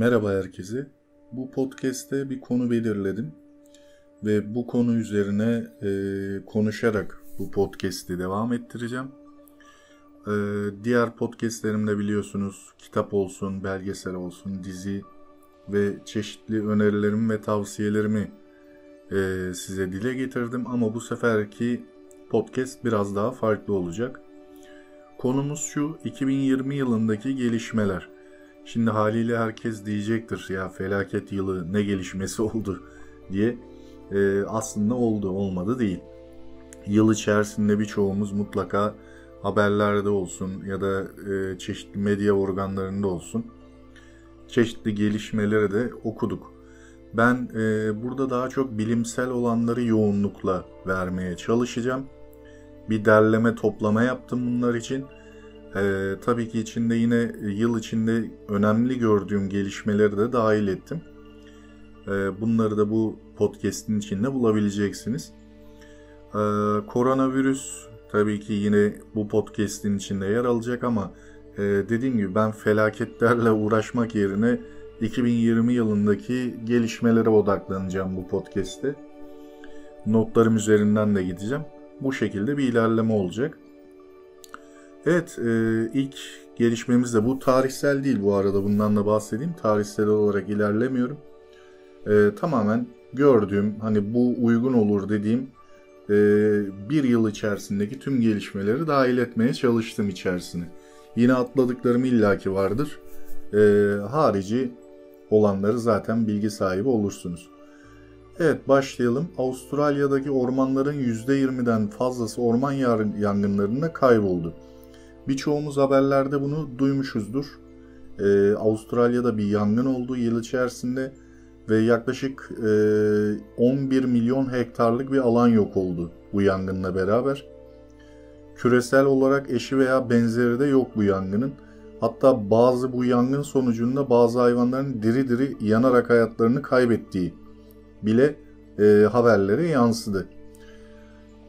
Merhaba herkese. Bu podcast'te bir konu belirledim ve bu konu üzerine e, konuşarak bu podcast'i devam ettireceğim. E, diğer podcast'lerimde biliyorsunuz kitap olsun, belgesel olsun, dizi ve çeşitli önerilerimi ve tavsiyelerimi e, size dile getirdim ama bu seferki podcast biraz daha farklı olacak. Konumuz şu 2020 yılındaki gelişmeler. Şimdi haliyle herkes diyecektir ya felaket yılı ne gelişmesi oldu diye. Ee, aslında oldu olmadı değil. Yıl içerisinde birçoğumuz mutlaka haberlerde olsun ya da e, çeşitli medya organlarında olsun çeşitli gelişmeleri de okuduk. Ben e, burada daha çok bilimsel olanları yoğunlukla vermeye çalışacağım. Bir derleme toplama yaptım bunlar için. Ee, tabii ki içinde yine yıl içinde önemli gördüğüm gelişmeleri de dahil ettim. Ee, bunları da bu podcast'in içinde bulabileceksiniz. Ee, koronavirüs tabii ki yine bu podcast'in içinde yer alacak ama e, dediğim gibi ben felaketlerle uğraşmak yerine 2020 yılındaki gelişmelere odaklanacağım bu podcast'te. Notlarım üzerinden de gideceğim. Bu şekilde bir ilerleme olacak. Evet, e, ilk gelişmemiz de bu tarihsel değil bu arada bundan da bahsedeyim. Tarihsel olarak ilerlemiyorum. E, tamamen gördüğüm, hani bu uygun olur dediğim e, bir yıl içerisindeki tüm gelişmeleri dahil etmeye çalıştım içerisine. Yine atladıklarım illaki vardır. E, harici olanları zaten bilgi sahibi olursunuz. Evet başlayalım. Avustralya'daki ormanların %20'den fazlası orman yangınlarında kayboldu. Birçoğumuz haberlerde bunu duymuşuzdur. Ee, Avustralya'da bir yangın oldu yıl içerisinde ve yaklaşık e, 11 milyon hektarlık bir alan yok oldu bu yangınla beraber. Küresel olarak eşi veya benzeri de yok bu yangının. Hatta bazı bu yangın sonucunda bazı hayvanların diri diri yanarak hayatlarını kaybettiği bile e, haberlere yansıdı.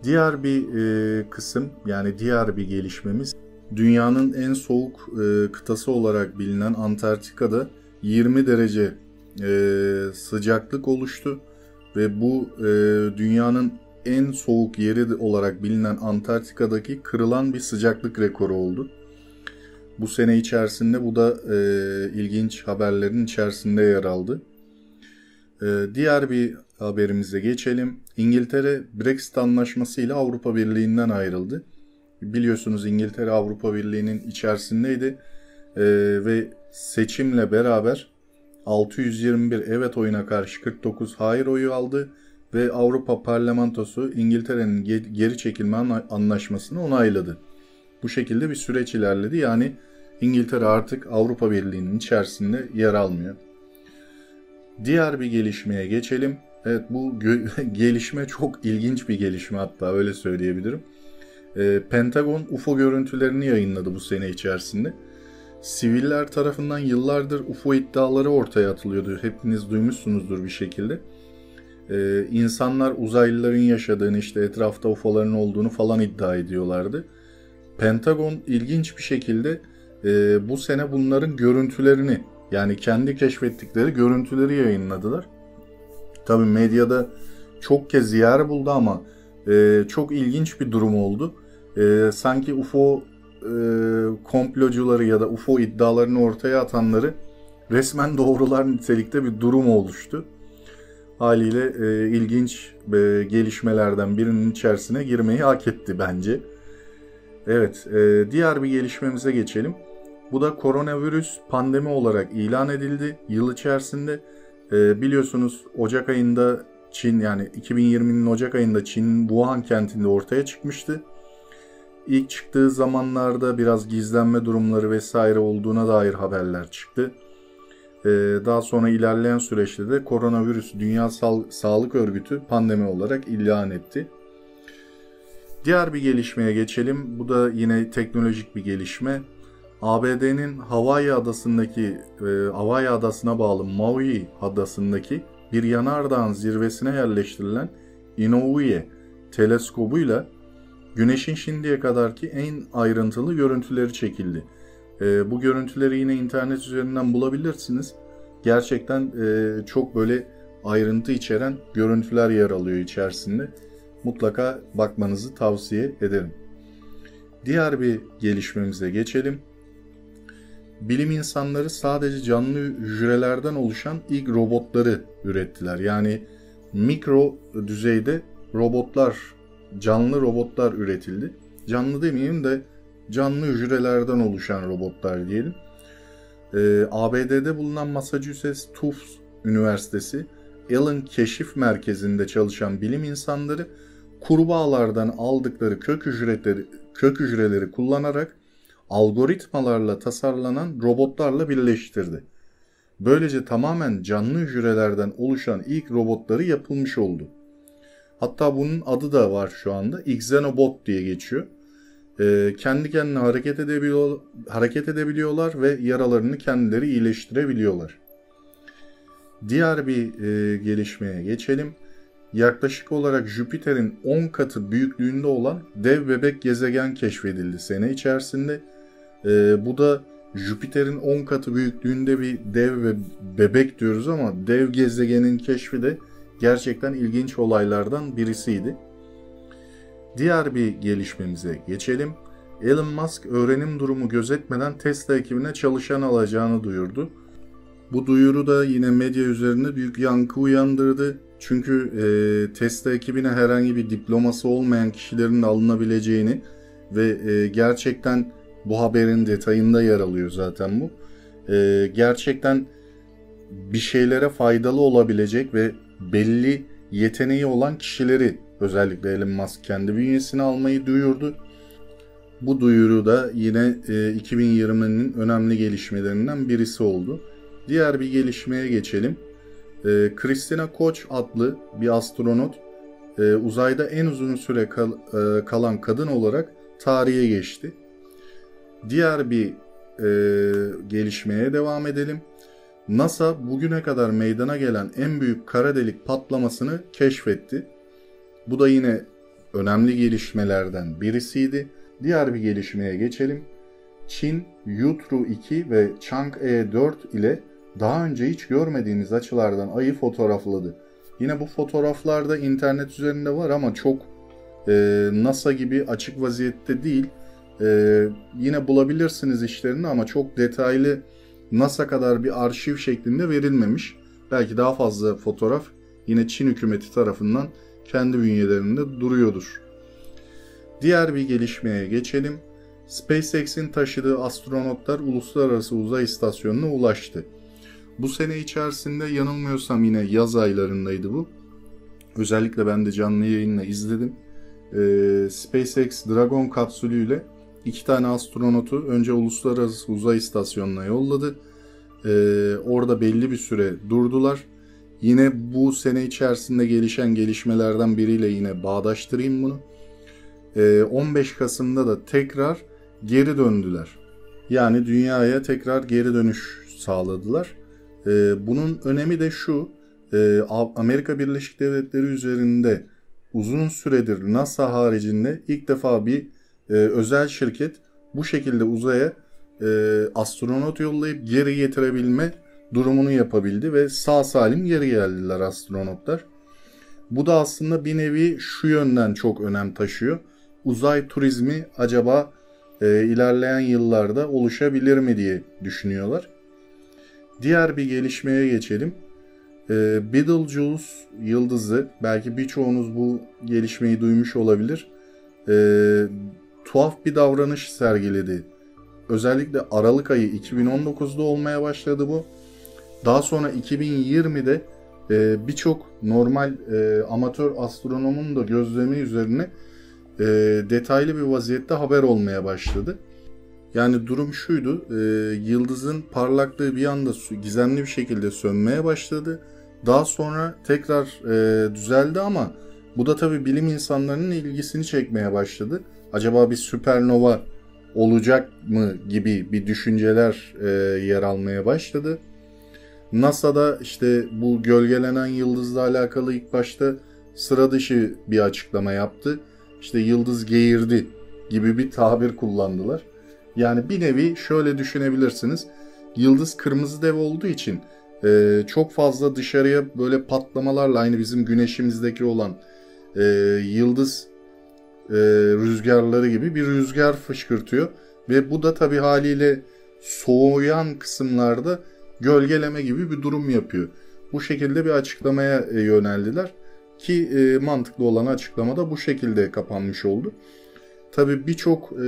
Diğer bir e, kısım yani diğer bir gelişmemiz dünyanın en soğuk e, kıtası olarak bilinen Antarktika'da 20 derece e, sıcaklık oluştu ve bu e, dünyanın en soğuk yeri olarak bilinen Antarktika'daki kırılan bir sıcaklık rekoru oldu. Bu sene içerisinde bu da e, ilginç haberlerin içerisinde yer aldı. E, diğer bir haberimize geçelim. İngiltere Brexit anlaşması ile Avrupa Birliği'nden ayrıldı. Biliyorsunuz İngiltere Avrupa Birliği'nin içerisindeydi e, ve seçimle beraber 621 evet oyuna karşı 49 hayır oyu aldı ve Avrupa Parlamentosu İngiltere'nin geri çekilme anlaşmasını onayladı. Bu şekilde bir süreç ilerledi. Yani İngiltere artık Avrupa Birliği'nin içerisinde yer almıyor. Diğer bir gelişmeye geçelim. Evet bu gelişme çok ilginç bir gelişme hatta öyle söyleyebilirim. E, Pentagon UFO görüntülerini yayınladı bu sene içerisinde. Siviller tarafından yıllardır UFO iddiaları ortaya atılıyordu. Hepiniz duymuşsunuzdur bir şekilde. Ee, insanlar uzaylıların yaşadığını işte etrafta UFO'ların olduğunu falan iddia ediyorlardı. Pentagon ilginç bir şekilde e, bu sene bunların görüntülerini yani kendi keşfettikleri görüntüleri yayınladılar. Tabi medyada çok kez yer buldu ama e, çok ilginç bir durum oldu. E, sanki UFO e, komplocuları ya da UFO iddialarını ortaya atanları resmen doğrular nitelikte bir durum oluştu. Haliyle e, ilginç e, gelişmelerden birinin içerisine girmeyi hak etti bence. Evet, e, diğer bir gelişmemize geçelim. Bu da koronavirüs pandemi olarak ilan edildi yıl içerisinde. E, biliyorsunuz Ocak ayında Çin yani 2020'nin Ocak ayında Çin Wuhan kentinde ortaya çıkmıştı. İlk çıktığı zamanlarda biraz gizlenme durumları vesaire olduğuna dair haberler çıktı. Ee, daha sonra ilerleyen süreçte de koronavirüs Dünya Sağlık Örgütü pandemi olarak ilan etti. Diğer bir gelişmeye geçelim. Bu da yine teknolojik bir gelişme. ABD'nin Hawaii adasındaki e, Hawaii adasına bağlı Maui adasındaki bir yanardağın zirvesine yerleştirilen Inoue teleskobuyla Güneşin şimdiye kadarki en ayrıntılı görüntüleri çekildi. E, bu görüntüleri yine internet üzerinden bulabilirsiniz. Gerçekten e, çok böyle ayrıntı içeren görüntüler yer alıyor içerisinde. Mutlaka bakmanızı tavsiye ederim. Diğer bir gelişmemize geçelim. Bilim insanları sadece canlı hücrelerden oluşan ilk robotları ürettiler. Yani mikro düzeyde robotlar, canlı robotlar üretildi. Canlı demeyeyim de canlı hücrelerden oluşan robotlar diyelim. Ee, ABD'de bulunan Massachusetts Tufts Üniversitesi Allen Keşif Merkezi'nde çalışan bilim insanları kurbağalardan aldıkları kök hücreleri, kök hücreleri kullanarak algoritmalarla tasarlanan robotlarla birleştirdi. Böylece tamamen canlı hücrelerden oluşan ilk robotları yapılmış oldu. Hatta bunun adı da var şu anda. Xenobot diye geçiyor. Ee, kendi kendine hareket, edebiliyor, hareket edebiliyorlar ve yaralarını kendileri iyileştirebiliyorlar. Diğer bir e, gelişmeye geçelim. Yaklaşık olarak Jüpiter'in 10 katı büyüklüğünde olan dev bebek gezegen keşfedildi sene içerisinde. E, bu da Jüpiter'in 10 katı büyüklüğünde bir dev ve bebek diyoruz ama dev gezegenin keşfi de gerçekten ilginç olaylardan birisiydi. Diğer bir gelişmemize geçelim. Elon Musk öğrenim durumu gözetmeden Tesla ekibine çalışan alacağını duyurdu. Bu duyuru da yine medya üzerinde büyük yankı uyandırdı. Çünkü e, Tesla ekibine herhangi bir diploması olmayan kişilerin alınabileceğini ve e, gerçekten bu haberin detayında yer alıyor zaten bu. E, gerçekten bir şeylere faydalı olabilecek ve belli yeteneği olan kişileri özellikle Elon Musk kendi bünyesine almayı duyurdu. Bu duyuru da yine e, 2020'nin önemli gelişmelerinden birisi oldu. Diğer bir gelişmeye geçelim. E, Christina Koch adlı bir astronot e, uzayda en uzun süre kal, e, kalan kadın olarak tarihe geçti. Diğer bir e, gelişmeye devam edelim. NASA bugüne kadar meydana gelen en büyük kara delik patlamasını keşfetti. Bu da yine önemli gelişmelerden birisiydi. Diğer bir gelişmeye geçelim. Çin Yutru 2 ve Chang'e 4 ile daha önce hiç görmediğimiz açılardan ayı fotoğrafladı. Yine bu fotoğraflar da internet üzerinde var ama çok e, NASA gibi açık vaziyette değil. E, yine bulabilirsiniz işlerini ama çok detaylı NASA kadar bir arşiv şeklinde verilmemiş. Belki daha fazla fotoğraf yine Çin hükümeti tarafından kendi bünyelerinde duruyordur. Diğer bir gelişmeye geçelim. SpaceX'in taşıdığı astronotlar uluslararası uzay istasyonuna ulaştı. Bu sene içerisinde yanılmıyorsam yine yaz aylarındaydı bu. Özellikle ben de canlı yayınla izledim. Ee, SpaceX Dragon kapsülüyle iki tane astronotu önce uluslararası uzay istasyonuna yolladı. Ee, orada belli bir süre durdular. Yine bu sene içerisinde gelişen gelişmelerden biriyle yine bağdaştırayım bunu. Ee, 15 Kasım'da da tekrar geri döndüler. Yani dünyaya tekrar geri dönüş sağladılar. Ee, bunun önemi de şu, e, Amerika Birleşik Devletleri üzerinde uzun süredir NASA haricinde ilk defa bir e, özel şirket bu şekilde uzaya e, astronot yollayıp geri getirebilme durumunu yapabildi ve sağ salim geri geldiler astronotlar. Bu da aslında bir nevi şu yönden çok önem taşıyor. Uzay turizmi acaba e, ilerleyen yıllarda oluşabilir mi diye düşünüyorlar. Diğer bir gelişmeye geçelim. E, Betelgeuse yıldızı, belki birçoğunuz bu gelişmeyi duymuş olabilir. E, tuhaf bir davranış sergiledi. Özellikle Aralık ayı 2019'da olmaya başladı bu. Daha sonra 2020'de e, birçok normal e, amatör astronomun da gözlemi üzerine e, detaylı bir vaziyette haber olmaya başladı. Yani durum şuydu, e, yıldızın parlaklığı bir anda gizemli bir şekilde sönmeye başladı. Daha sonra tekrar e, düzeldi ama bu da tabii bilim insanlarının ilgisini çekmeye başladı. Acaba bir süpernova olacak mı gibi bir düşünceler e, yer almaya başladı. NASA'da işte bu gölgelenen yıldızla alakalı ilk başta sıra dışı bir açıklama yaptı. İşte yıldız geğirdi gibi bir tabir kullandılar. Yani bir nevi şöyle düşünebilirsiniz. Yıldız kırmızı dev olduğu için e, çok fazla dışarıya böyle patlamalarla aynı bizim güneşimizdeki olan e, yıldız e, rüzgarları gibi bir rüzgar fışkırtıyor. Ve bu da tabi haliyle soğuyan kısımlarda gölgeleme gibi bir durum yapıyor. Bu şekilde bir açıklamaya e, yöneldiler ki e, mantıklı olan açıklama da bu şekilde kapanmış oldu. Tabi birçok e,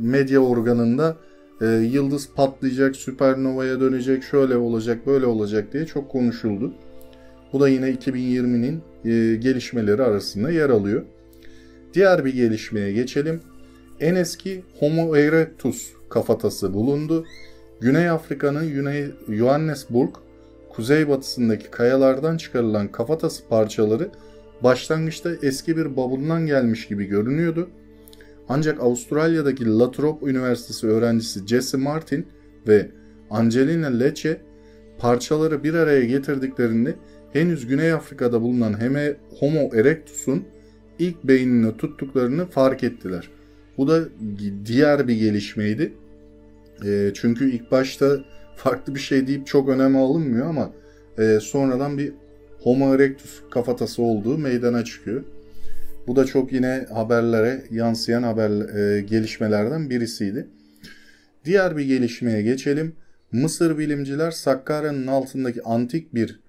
medya organında e, yıldız patlayacak, süpernovaya dönecek, şöyle olacak, böyle olacak diye çok konuşuldu. Bu da yine 2020'nin e, gelişmeleri arasında yer alıyor. Diğer bir gelişmeye geçelim. En eski Homo erectus kafatası bulundu. Güney Afrika'nın Güney Johannesburg kuzeybatısındaki kayalardan çıkarılan kafatası parçaları başlangıçta eski bir bavuldan gelmiş gibi görünüyordu. Ancak Avustralya'daki La Trobe Üniversitesi öğrencisi Jesse Martin ve Angelina Lecce parçaları bir araya getirdiklerinde henüz Güney Afrika'da bulunan Homo erectus'un ilk beynini tuttuklarını fark ettiler. Bu da diğer bir gelişmeydi. E, çünkü ilk başta farklı bir şey deyip çok öneme alınmıyor ama e, sonradan bir Homo erectus kafatası olduğu meydana çıkıyor. Bu da çok yine haberlere yansıyan haber e, gelişmelerden birisiydi. Diğer bir gelişmeye geçelim. Mısır bilimciler Sakkara'nın altındaki antik bir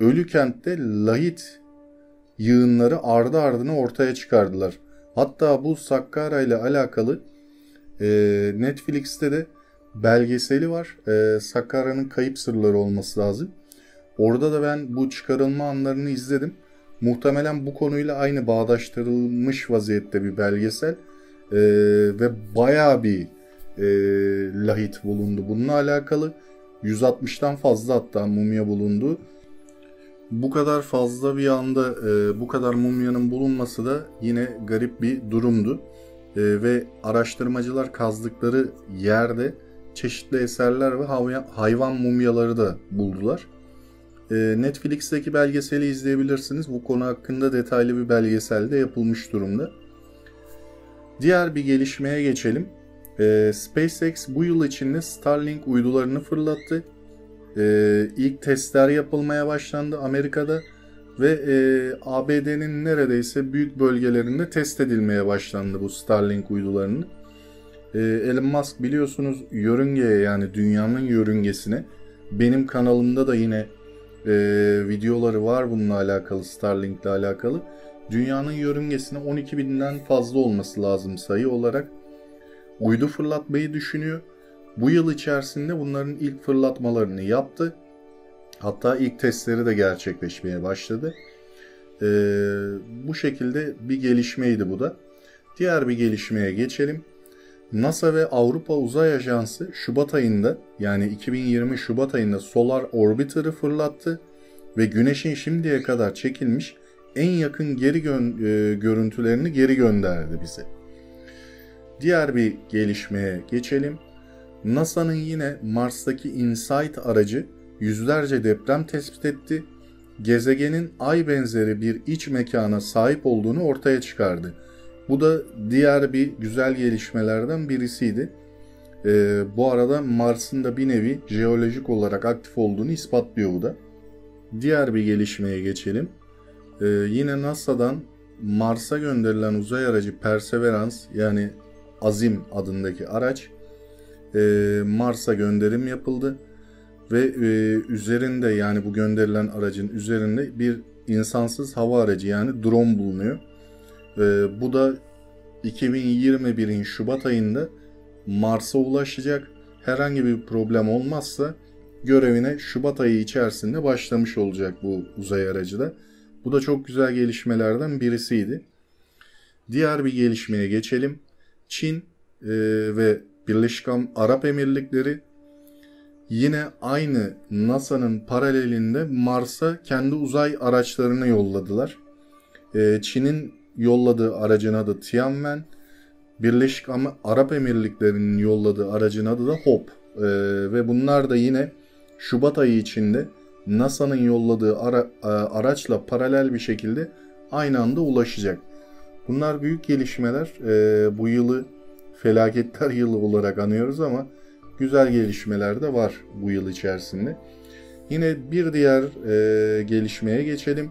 ölü kentte lahit yığınları ardı ardına ortaya çıkardılar. Hatta bu Sakkara ile alakalı e, Netflix'te de belgeseli var. E, Sakkara'nın kayıp sırları olması lazım. Orada da ben bu çıkarılma anlarını izledim. Muhtemelen bu konuyla aynı bağdaştırılmış vaziyette bir belgesel e, ve baya bir e, lahit bulundu. Bununla alakalı 160'tan fazla hatta mumya bulundu. Bu kadar fazla bir anda e, bu kadar mumyanın bulunması da yine garip bir durumdu. E, ve araştırmacılar kazdıkları yerde çeşitli eserler ve hayvan mumyaları da buldular. E, Netflix'teki belgeseli izleyebilirsiniz. Bu konu hakkında detaylı bir belgesel de yapılmış durumda. Diğer bir gelişmeye geçelim. E, SpaceX bu yıl içinde Starlink uydularını fırlattı. E, ilk testler yapılmaya başlandı Amerika'da ve e, ABD'nin neredeyse büyük bölgelerinde test edilmeye başlandı bu Starlink uydularının. E, Elon Musk biliyorsunuz yörüngeye yani dünyanın yörüngesine benim kanalımda da yine e, videoları var bununla alakalı Starlink ile alakalı. Dünyanın yörüngesine 12 binden fazla olması lazım sayı olarak. Uydu fırlatmayı düşünüyor. Bu yıl içerisinde bunların ilk fırlatmalarını yaptı. Hatta ilk testleri de gerçekleşmeye başladı. Ee, bu şekilde bir gelişmeydi bu da. Diğer bir gelişmeye geçelim. NASA ve Avrupa Uzay Ajansı Şubat ayında yani 2020 Şubat ayında Solar Orbiter'ı fırlattı ve Güneş'in şimdiye kadar çekilmiş en yakın geri gö- e, görüntülerini geri gönderdi bize. Diğer bir gelişmeye geçelim. NASA'nın yine Mars'taki InSight aracı yüzlerce deprem tespit etti. Gezegenin ay benzeri bir iç mekana sahip olduğunu ortaya çıkardı. Bu da diğer bir güzel gelişmelerden birisiydi. Ee, bu arada Mars'ın da bir nevi jeolojik olarak aktif olduğunu ispatlıyor bu da. Diğer bir gelişmeye geçelim. Ee, yine NASA'dan Mars'a gönderilen uzay aracı Perseverance yani Azim adındaki araç e, Mars'a gönderim yapıldı ve e, üzerinde yani bu gönderilen aracın üzerinde bir insansız hava aracı yani drone bulunuyor. E, bu da 2021'in Şubat ayında Mars'a ulaşacak. Herhangi bir problem olmazsa görevine Şubat ayı içerisinde başlamış olacak bu uzay aracı da. Bu da çok güzel gelişmelerden birisiydi. Diğer bir gelişmeye geçelim. Çin e, ve Birleşik Arap Emirlikleri yine aynı NASA'nın paralelinde Mars'a kendi uzay araçlarını yolladılar. Ee, Çin'in yolladığı aracın adı Tianwen, Birleşik Arap Emirlikleri'nin yolladığı aracın adı da HOP. Ee, ve bunlar da yine Şubat ayı içinde NASA'nın yolladığı ara, araçla paralel bir şekilde aynı anda ulaşacak. Bunlar büyük gelişmeler. Ee, bu yılı felaketler yılı olarak anıyoruz ama güzel gelişmeler de var bu yıl içerisinde. Yine bir diğer e, gelişmeye geçelim.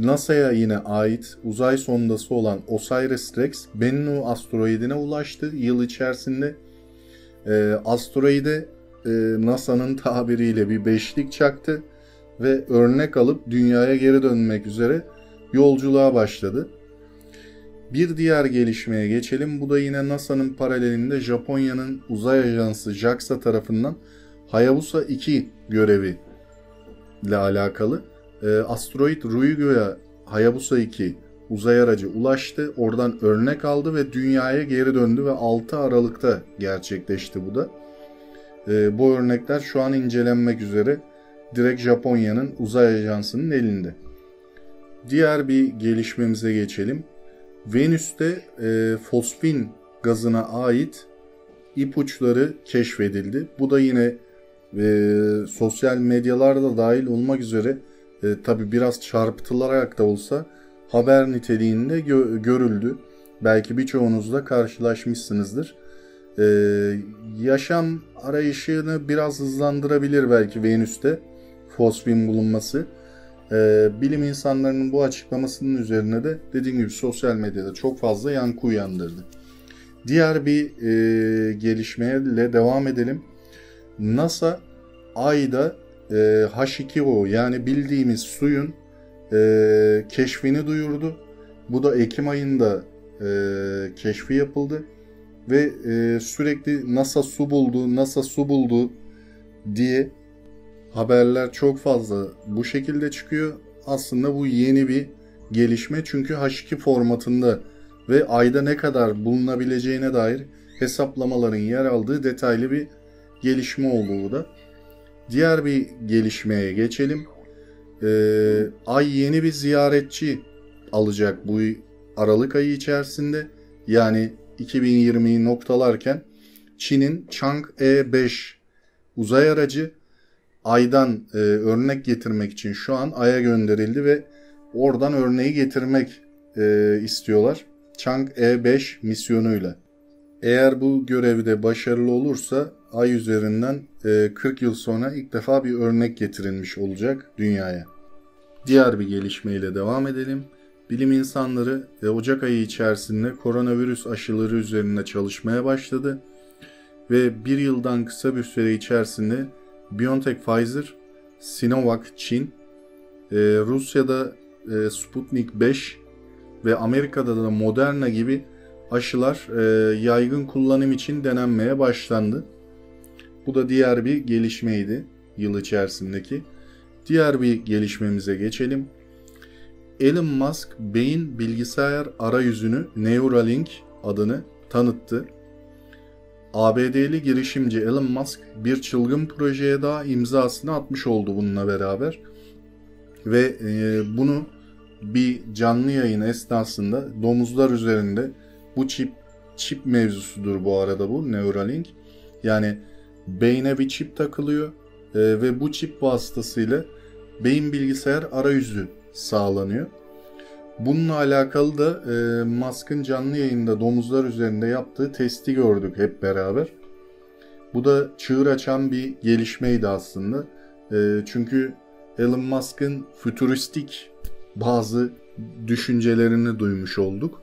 NASA'ya yine ait uzay sondası olan OSIRIS-REx Bennu asteroidine ulaştı yıl içerisinde. E, asteroide e, NASA'nın tabiriyle bir beşlik çaktı ve örnek alıp dünyaya geri dönmek üzere yolculuğa başladı. Bir diğer gelişmeye geçelim. Bu da yine NASA'nın paralelinde Japonya'nın uzay ajansı JAXA tarafından Hayabusa 2 görevi ile alakalı. E, asteroid Ryugu'ya Hayabusa 2 uzay aracı ulaştı. Oradan örnek aldı ve dünyaya geri döndü ve 6 Aralık'ta gerçekleşti bu da. E, bu örnekler şu an incelenmek üzere direkt Japonya'nın uzay ajansının elinde. Diğer bir gelişmemize geçelim. Venüs'te e, fosfin gazına ait ipuçları keşfedildi. Bu da yine e, sosyal medyalarda dahil olmak üzere e, tabi biraz çarpıtılarak da olsa haber niteliğinde gö- görüldü. Belki birçoğunuzla karşılaşmışsınızdır. E, yaşam arayışını biraz hızlandırabilir belki Venüs'te fosfin bulunması. E, bilim insanlarının bu açıklamasının üzerine de dediğim gibi sosyal medyada çok fazla yankı uyandırdı. Diğer bir e, gelişmeyle devam edelim. NASA Ay'da e, H2O yani bildiğimiz suyun e, keşfini duyurdu. Bu da Ekim ayında e, keşfi yapıldı ve e, sürekli NASA su buldu, NASA su buldu diye haberler çok fazla bu şekilde çıkıyor. Aslında bu yeni bir gelişme çünkü H2 formatında ve ayda ne kadar bulunabileceğine dair hesaplamaların yer aldığı detaylı bir gelişme oldu bu da. Diğer bir gelişmeye geçelim. Ee, ay yeni bir ziyaretçi alacak bu Aralık ayı içerisinde. Yani 2020'yi noktalarken Çin'in Chang'e 5 uzay aracı aydan e, örnek getirmek için şu an aya gönderildi ve oradan örneği getirmek e, istiyorlar. Chang'e 5 misyonuyla. Eğer bu görevde başarılı olursa ay üzerinden 40 yıl sonra ilk defa bir örnek getirilmiş olacak dünyaya. Diğer bir gelişmeyle devam edelim. Bilim insanları Ocak ayı içerisinde koronavirüs aşıları üzerinde çalışmaya başladı ve bir yıldan kısa bir süre içerisinde BioNTech Pfizer, Sinovac Çin, Rusya'da Sputnik 5 ve Amerika'da da Moderna gibi aşılar yaygın kullanım için denenmeye başlandı. Bu da diğer bir gelişmeydi yıl içerisindeki. Diğer bir gelişmemize geçelim. Elon Musk beyin bilgisayar arayüzünü Neuralink adını tanıttı. ABD'li girişimci Elon Musk bir çılgın projeye daha imzasını atmış oldu bununla beraber. Ve e, bunu bir canlı yayın esnasında domuzlar üzerinde bu çip çip mevzusudur bu arada bu Neuralink. Yani beyne bir çip takılıyor e, ve bu çip vasıtasıyla beyin bilgisayar arayüzü sağlanıyor. Bununla alakalı da e, Musk'ın canlı yayında domuzlar üzerinde yaptığı testi gördük hep beraber. Bu da çığır açan bir gelişmeydi aslında. E, çünkü Elon Musk'ın fütüristik bazı düşüncelerini duymuş olduk.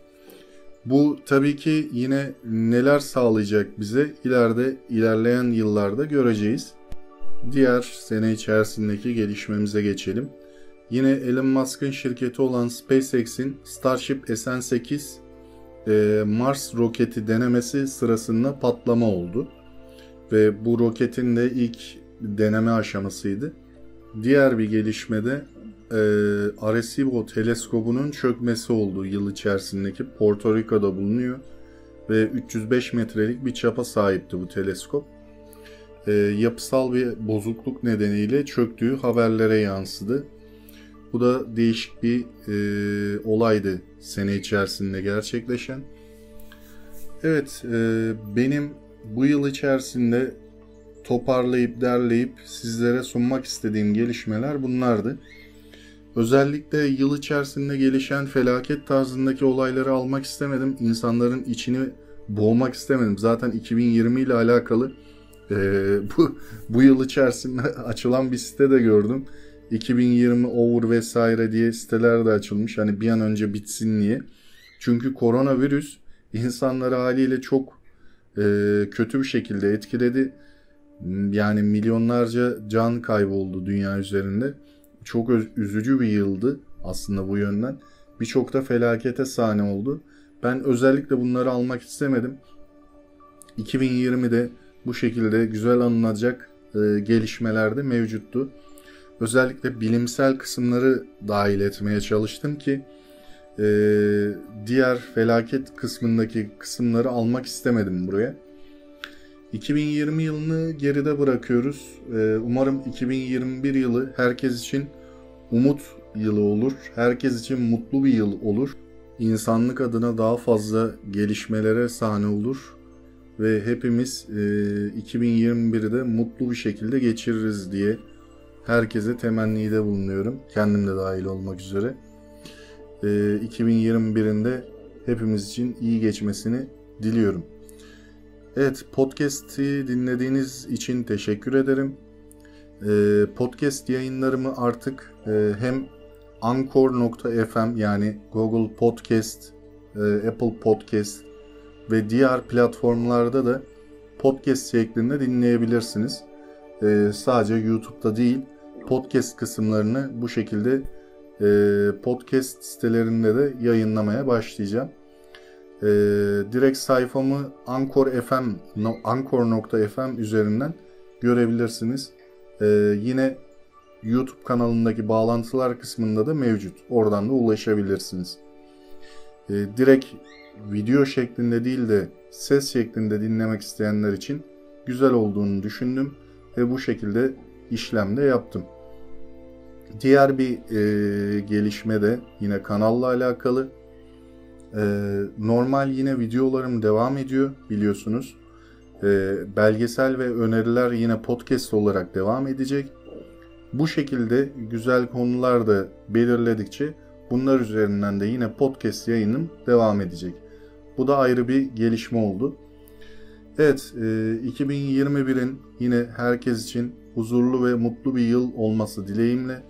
Bu tabii ki yine neler sağlayacak bize ileride ilerleyen yıllarda göreceğiz. Diğer sene içerisindeki gelişmemize geçelim. Yine Elon Musk'ın şirketi olan SpaceX'in Starship SN8 e, Mars roketi denemesi sırasında patlama oldu. Ve bu roketin de ilk deneme aşamasıydı. Diğer bir gelişmede e, Arecibo teleskobunun çökmesi oldu yıl içerisindeki Porto Rico'da bulunuyor ve 305 metrelik bir çapa sahipti bu teleskop. E, yapısal bir bozukluk nedeniyle çöktüğü haberlere yansıdı. Bu da değişik bir e, olaydı sene içerisinde gerçekleşen. Evet, e, benim bu yıl içerisinde toparlayıp derleyip sizlere sunmak istediğim gelişmeler bunlardı. Özellikle yıl içerisinde gelişen felaket tarzındaki olayları almak istemedim. İnsanların içini boğmak istemedim. Zaten 2020 ile alakalı e, bu, bu yıl içerisinde açılan bir site de gördüm. 2020 over vesaire diye siteler de açılmış. Hani bir an önce bitsin diye. Çünkü koronavirüs insanları haliyle çok e, kötü bir şekilde etkiledi. Yani milyonlarca can kayboldu dünya üzerinde. Çok üzücü bir yıldı aslında bu yönden. Birçok da felakete sahne oldu. Ben özellikle bunları almak istemedim. 2020'de bu şekilde güzel anılacak e, gelişmeler de mevcuttu. Özellikle bilimsel kısımları dahil etmeye çalıştım ki e, diğer felaket kısmındaki kısımları almak istemedim buraya. 2020 yılını geride bırakıyoruz. E, umarım 2021 yılı herkes için umut yılı olur. Herkes için mutlu bir yıl olur. İnsanlık adına daha fazla gelişmelere sahne olur ve hepimiz e, 2021'de mutlu bir şekilde geçiririz diye herkese temennide bulunuyorum. Kendim de dahil olmak üzere. E, 2021'inde hepimiz için iyi geçmesini diliyorum. Evet podcast'i dinlediğiniz için teşekkür ederim. E, podcast yayınlarımı artık e, hem Anchor.fm yani Google Podcast, e, Apple Podcast ve diğer platformlarda da podcast şeklinde dinleyebilirsiniz. E, sadece YouTube'da değil podcast kısımlarını bu şekilde e, podcast sitelerinde de yayınlamaya başlayacağım. E, direkt sayfamı Anchor FM, Anchor.fm üzerinden görebilirsiniz. E, yine YouTube kanalındaki bağlantılar kısmında da mevcut. Oradan da ulaşabilirsiniz. E, direkt video şeklinde değil de ses şeklinde dinlemek isteyenler için güzel olduğunu düşündüm ve bu şekilde işlemde yaptım. Diğer bir e, gelişme de yine kanalla alakalı. E, normal yine videolarım devam ediyor biliyorsunuz. E, belgesel ve öneriler yine podcast olarak devam edecek. Bu şekilde güzel konular da belirledikçe bunlar üzerinden de yine podcast yayınım devam edecek. Bu da ayrı bir gelişme oldu. Evet, 2021'in yine herkes için huzurlu ve mutlu bir yıl olması dileğimle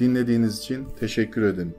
dinlediğiniz için teşekkür ederim.